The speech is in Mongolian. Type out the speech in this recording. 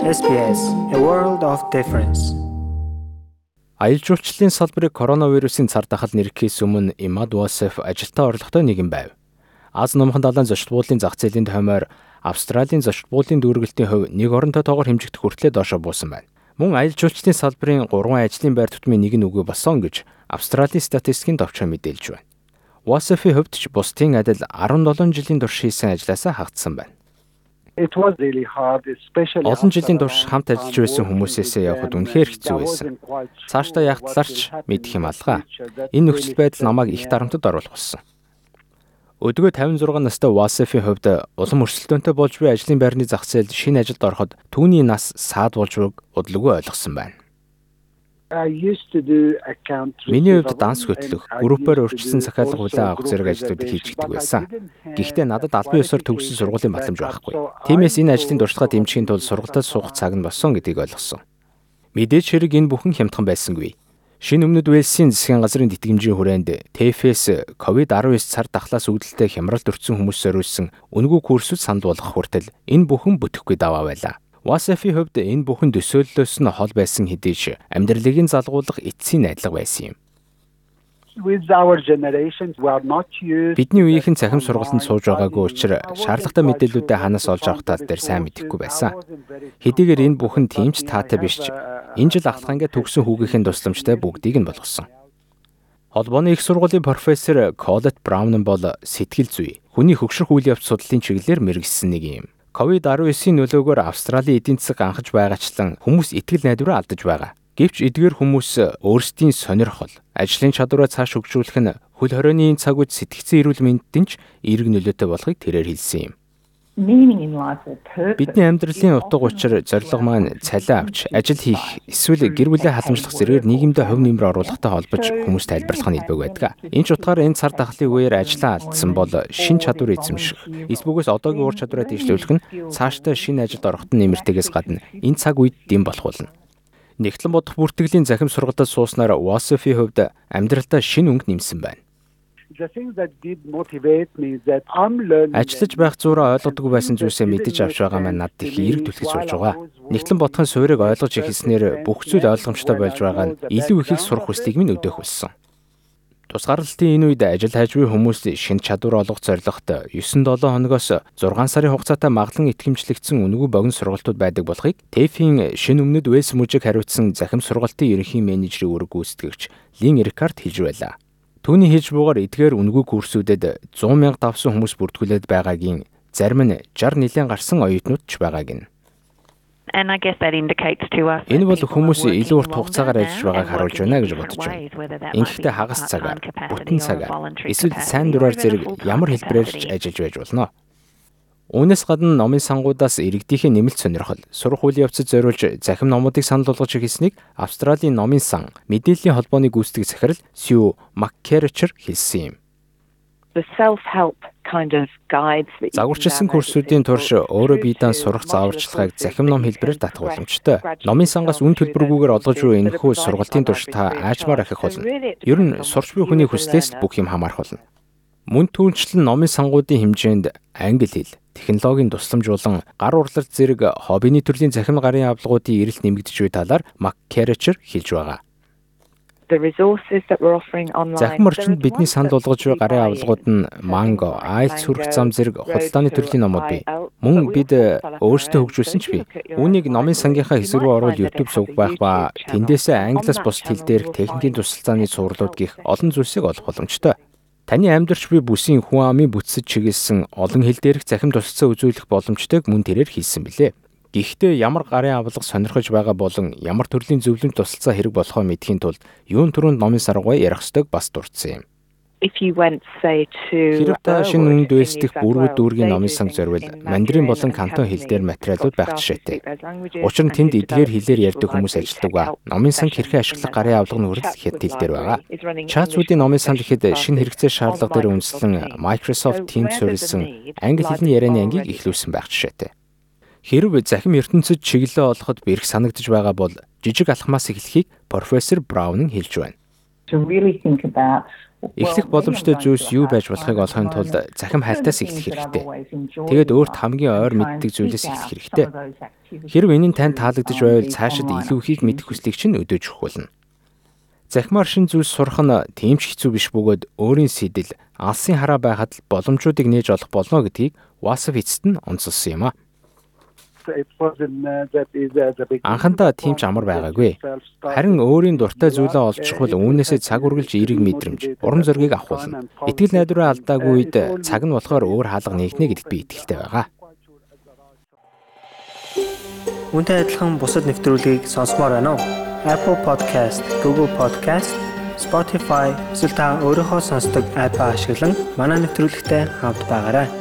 SBS A World of Difference. Аялал жуулчлалын салбарыг коронавирусын цар тахал нэрхээс өмнө Имад Wasef ажилтаа орлоготой нэгэн байв. Аз номхон далайн зочд буудлын зах зээлийн тоймоор Австралийн зочд буудлын дүүргэлтийн хувь нэг оронтой тоогоор хэмжигдэх хүртлээр доошо буусан байна. Мөн аялал жуулчлалын салбарын 3 ажлын байр тутмын нэг нь үгүй болсон гэж Австралийн статистикийн товчоо мэдээлж байна. Wasef-ийн хувьд ч бусдын адил 17 жилийн турш хийсэн ажлаасаа хагдсан байна. Олон жилийн турш хамт ажиллаж байсан хүмүүсээсээ явхад үнэхээр хэцүү байсан. Цаашдаа яах талаарч мэдэх юм алгаа. Энэ нөхцөл байдал намайг их дарамтад оруулах болсон. Өдгөө 56 настай Васефийн хувьд улам өрсөлдөөнтэй болж буй ажлын байрны зах зээлд шинэ ажилд ороход түүний нас саад болж байгааг удалгүй ойлгосон байна. Миний хувьд данс хөтлөх, группээр урьдчилсан захиалга хүлээн авах зэрэг ажлуудыг хийж гдэг байсан. Гэхдээ надад албан ёсоор төгссөн сургуулийн батламж байхгүй. Тиймээс энэ ажлын дуршлагаа дэмжихийн тулд сургалтад суух цаг нь болсон гэдгийг ойлгосон. Мэдээж хэрэг энэ бүхэн хямдхан байсангүй. Шинэ өмнөд Уэльсийн засгийн газрын тэтгэмжийн хүрээнд ТФС COVID-19 цар тахлаас үүдэлтэй хямралд өртсөн хүмүүс зориулсан үнэгүй курсүүд санал болгох хүртэл энэ бүхэн бүтэхгүй даваа байлаа. Wasaf-ийн хувьд энэ бүхэн төсөөллөөс нь хол байсан хэдий ч амьдралыг нь залгуулах эцсийн найдлага байсан юм. Бидний үеийнхэн цахим сургалтанд сууж байгаагүй учраас шаардлагатай мэдээллүүдээ ханаас олж авах тал дээр сайн мэдэхгүй байсан. Хэдийгээр энэ бүхэн тийм ч таатай биш ч энэ жил ахлахангаа төгсөн хүүгийнхэн тусламжтай бүгдийг нь болгосон. Холбооны их сургуулийн профессор Колет Браун бол сэтгэл зүй, хүний хөгшрөх үйл явц судлалын чиглэлээр мэрэгсэн нэг юм. COVID-19-ийн нөлөөгөөр Австралийн эдийн засаг анхаж байгаачлан хүмүүс итгэл найдвараа алдаж байгаа. Гэвч эдгээр хүмүүс өөрсдийн сонирхол, ажлын чадвараа цааш хөгжүүлэх нь хөл хорионы цаг үед сэтгцэн эрүүл мэндэд ч эерэг нөлөөтэй болохыг тэрээр хэлсэн юм. Бидний амьдралын утга учир зорилго маань цалин авч ажил хийх эсвэл гэр бүлээ халамжлах зэргээр нийгэмдээ хувь нэмэр оруулахтай холбож хүмүүс тайлбарлах нь илбэг байдаг. Энэ ч утгаар энэ цар тахлын үеэр ажиллаа алдсан бол шин чадвар эзэмших, эсбүгээс одоогийн ур чадвараа дэвшлүүлэх нь цаашдаа шинэ ажилд ороход нэмэртэйгээс гадна энэ цаг үед дэм болох болно. Нэгтлэн бодох бүртгэлийн захим сургалтад сууснаар Wasif-ийн хувьд амьдралтаа шин өнгө нэмсэн байна. Ажиллаж байх зураа ойлгодгүй байсан зүйлсээ мэдэж авч байгаа маань надад их эерэг түлхэж болж байгаа. Нэгтлэн бодхон суурийг ойлгож ихснээр бүх зүйл ойлгомжтой болж байгаа нь илүү ихийг сурах хүслийг минь өдөөх болсон. Тусгаарлалтын энэ үед ажил хайжгүй хүмүүс шинэ чадвар олгох зорилготой 9-7 хоногоос 6 сарын хугацаатай маглан итгэмжлэгдсэн үнэгүй богино сургалтууд байдаг болохыг ТЭФ-ийн шинэ өмнөд Вэлс мужийг хариуцсан захим сургалтын ерөнхий менежерийн үүрэг гүйцэтгэгч Лин Рикард хэлж байлаа. Түүний хийж буугаар эдгээр үнэгүй курсүүдэд 100 мянга давсан хүмүүс бүртгүүлээд байгаагийн зарим нь 60 нэлээд гарсан оюутнууд ч байгааг нь. And I guess that indicates to us. Энэ бол хүмүүс илүү урт хугацаагаар ажиллаж байгааг харуулж байна гэж бодож байна. Ингэхдээ хагас цагаар, бүтэн цагаар, эсвэл сайн дураар зэрэг ямар хэлбэрээр ч ажиллаж байж болно. Үүнээс гадна номын сангуудаас иргэдийнхээ нэмэлт сонирхол, сурах үйл явцад зориулж захим номуудыг санал болгож ирснийг Австралийн номын сан мэдээллийн холбооны гүйцэтгэх захирал Сью Маккерчер хэлсэн юм. The self-help kind of guides that Загварчилсан курсуудын турш өөрөө биедээ сурах зааварчилгааг захим ном хэлбэрээр татах боломжтой. Номын сангаас үн төлбөргүйгээр олгож буй энэхүү сургалтын турш та аажмаар ахих болно. Ер нь сурч буй хүний хүслээс бүх юм хамаарх болно. Мөн түүнчлэн номын сангуудын хэмжээнд англи хэл, технологийн тусламжуулан гар урлалт зэрэг хоббиний төрлийн захим гарын авлагуудын эрэлт нэмэгдэж буй талаар Маккерчер хэлж байгаа. Захим орчинд бидний санал болгож буй гарын авлагууд нь Mango, IELTS хүрэх зам зэрэг худалдааны төрлийн номууд бий. Мөн бид өөрсдөө хөгжүүлсэн ч бий. Үүнийг номын сангийнхаа хэсэг рүү оруул YouTube сувг байх ба тэндээсээ англиас бус хэл дээрх техникийн тусалцааны сурлууд гих олон зүйлсийг олох боломжтой. Таны амьдарч буй бүсийн хүн амын бүтсэж чиглэсэн олон хил дээрх захим тусалцаа үзүүлэх боломжтойг мөн тэрээр хийсэн билээ. Гэхдээ ямар гарын авлага сонирхож байгаа болон ямар төрлийн зөвлөмж тусалцаа хэрэг болохоо мэдхийн тулд юун түрүүнд номын саргай ярих ёстойг бас дурдсан юм. Хэрэг та шинэ үнд дэвсдэх бүрүүд дүүргийн номын санг зорвол мандрин болон кантон хэл дээр материалууд байх жишээтэй. Учир нь тэнд эдгээр хэлээр ярьдаг хүмүүс ажилладаг ба номын санг хэрхэн ашиглах гарын авлага нь хүрэл хэд хэл дээр байгаа. Чатсуудын номын санал ихэд шинэ хэрэгцээ шаардлага дээр үндэслэн Microsoft Teams суурилсан англи хэлний ярианы ангийг эхлүүлсэн байх жишээтэй. Хэрв захим ертөнцид чиглэлээ олоход бэрх санагдж байгаа бол жижиг алхмаас эхлэхийг профессор Браун хэлж байна. Эхлэх боломжтой зүйлс юу байж болохыг олохын тулд захим хальтаас эхлэх хэрэгтэй. Тэгээд өөрт хамгийн ойр мэддэг зүйлээс эхлэх хэрэгтэй. Хэрв энэ нь танд таалагдж байвал цаашид илүү ихийг мэдэх хүслийг чинь өдөөж өгөх болно. Захимаар шин зүйлс сурах нь тийм ч хэцүү биш бөгөөд өөрийн сэдэл алсын хараа байхад л боломжуудыг нээж олох болно гэдгийг Wasf эцэст нь онцлсан юм а. Анхандаа тийм ч амар байгаагүй. Харин өөрийн дуртай зүйлээ олж чухал үүнээсээ цаг үргэлж эерэг мэдрэмж, урам зориг авах болно. Итгэл найдвараа алдаагүй үед цаг нь болохоор өөр хаалга нэгнэ гэдэгт би итгэлтэй байгаа. Үүнтэй адилхан бусад нэвтрүүлгийг сонсомоор байна уу? Apple Podcast, Google Podcast, Spotify эсвэл та өөрийнхөө сонсдог апп ашиглан манай нэвтрүүлэгтэй хавд байгаарай.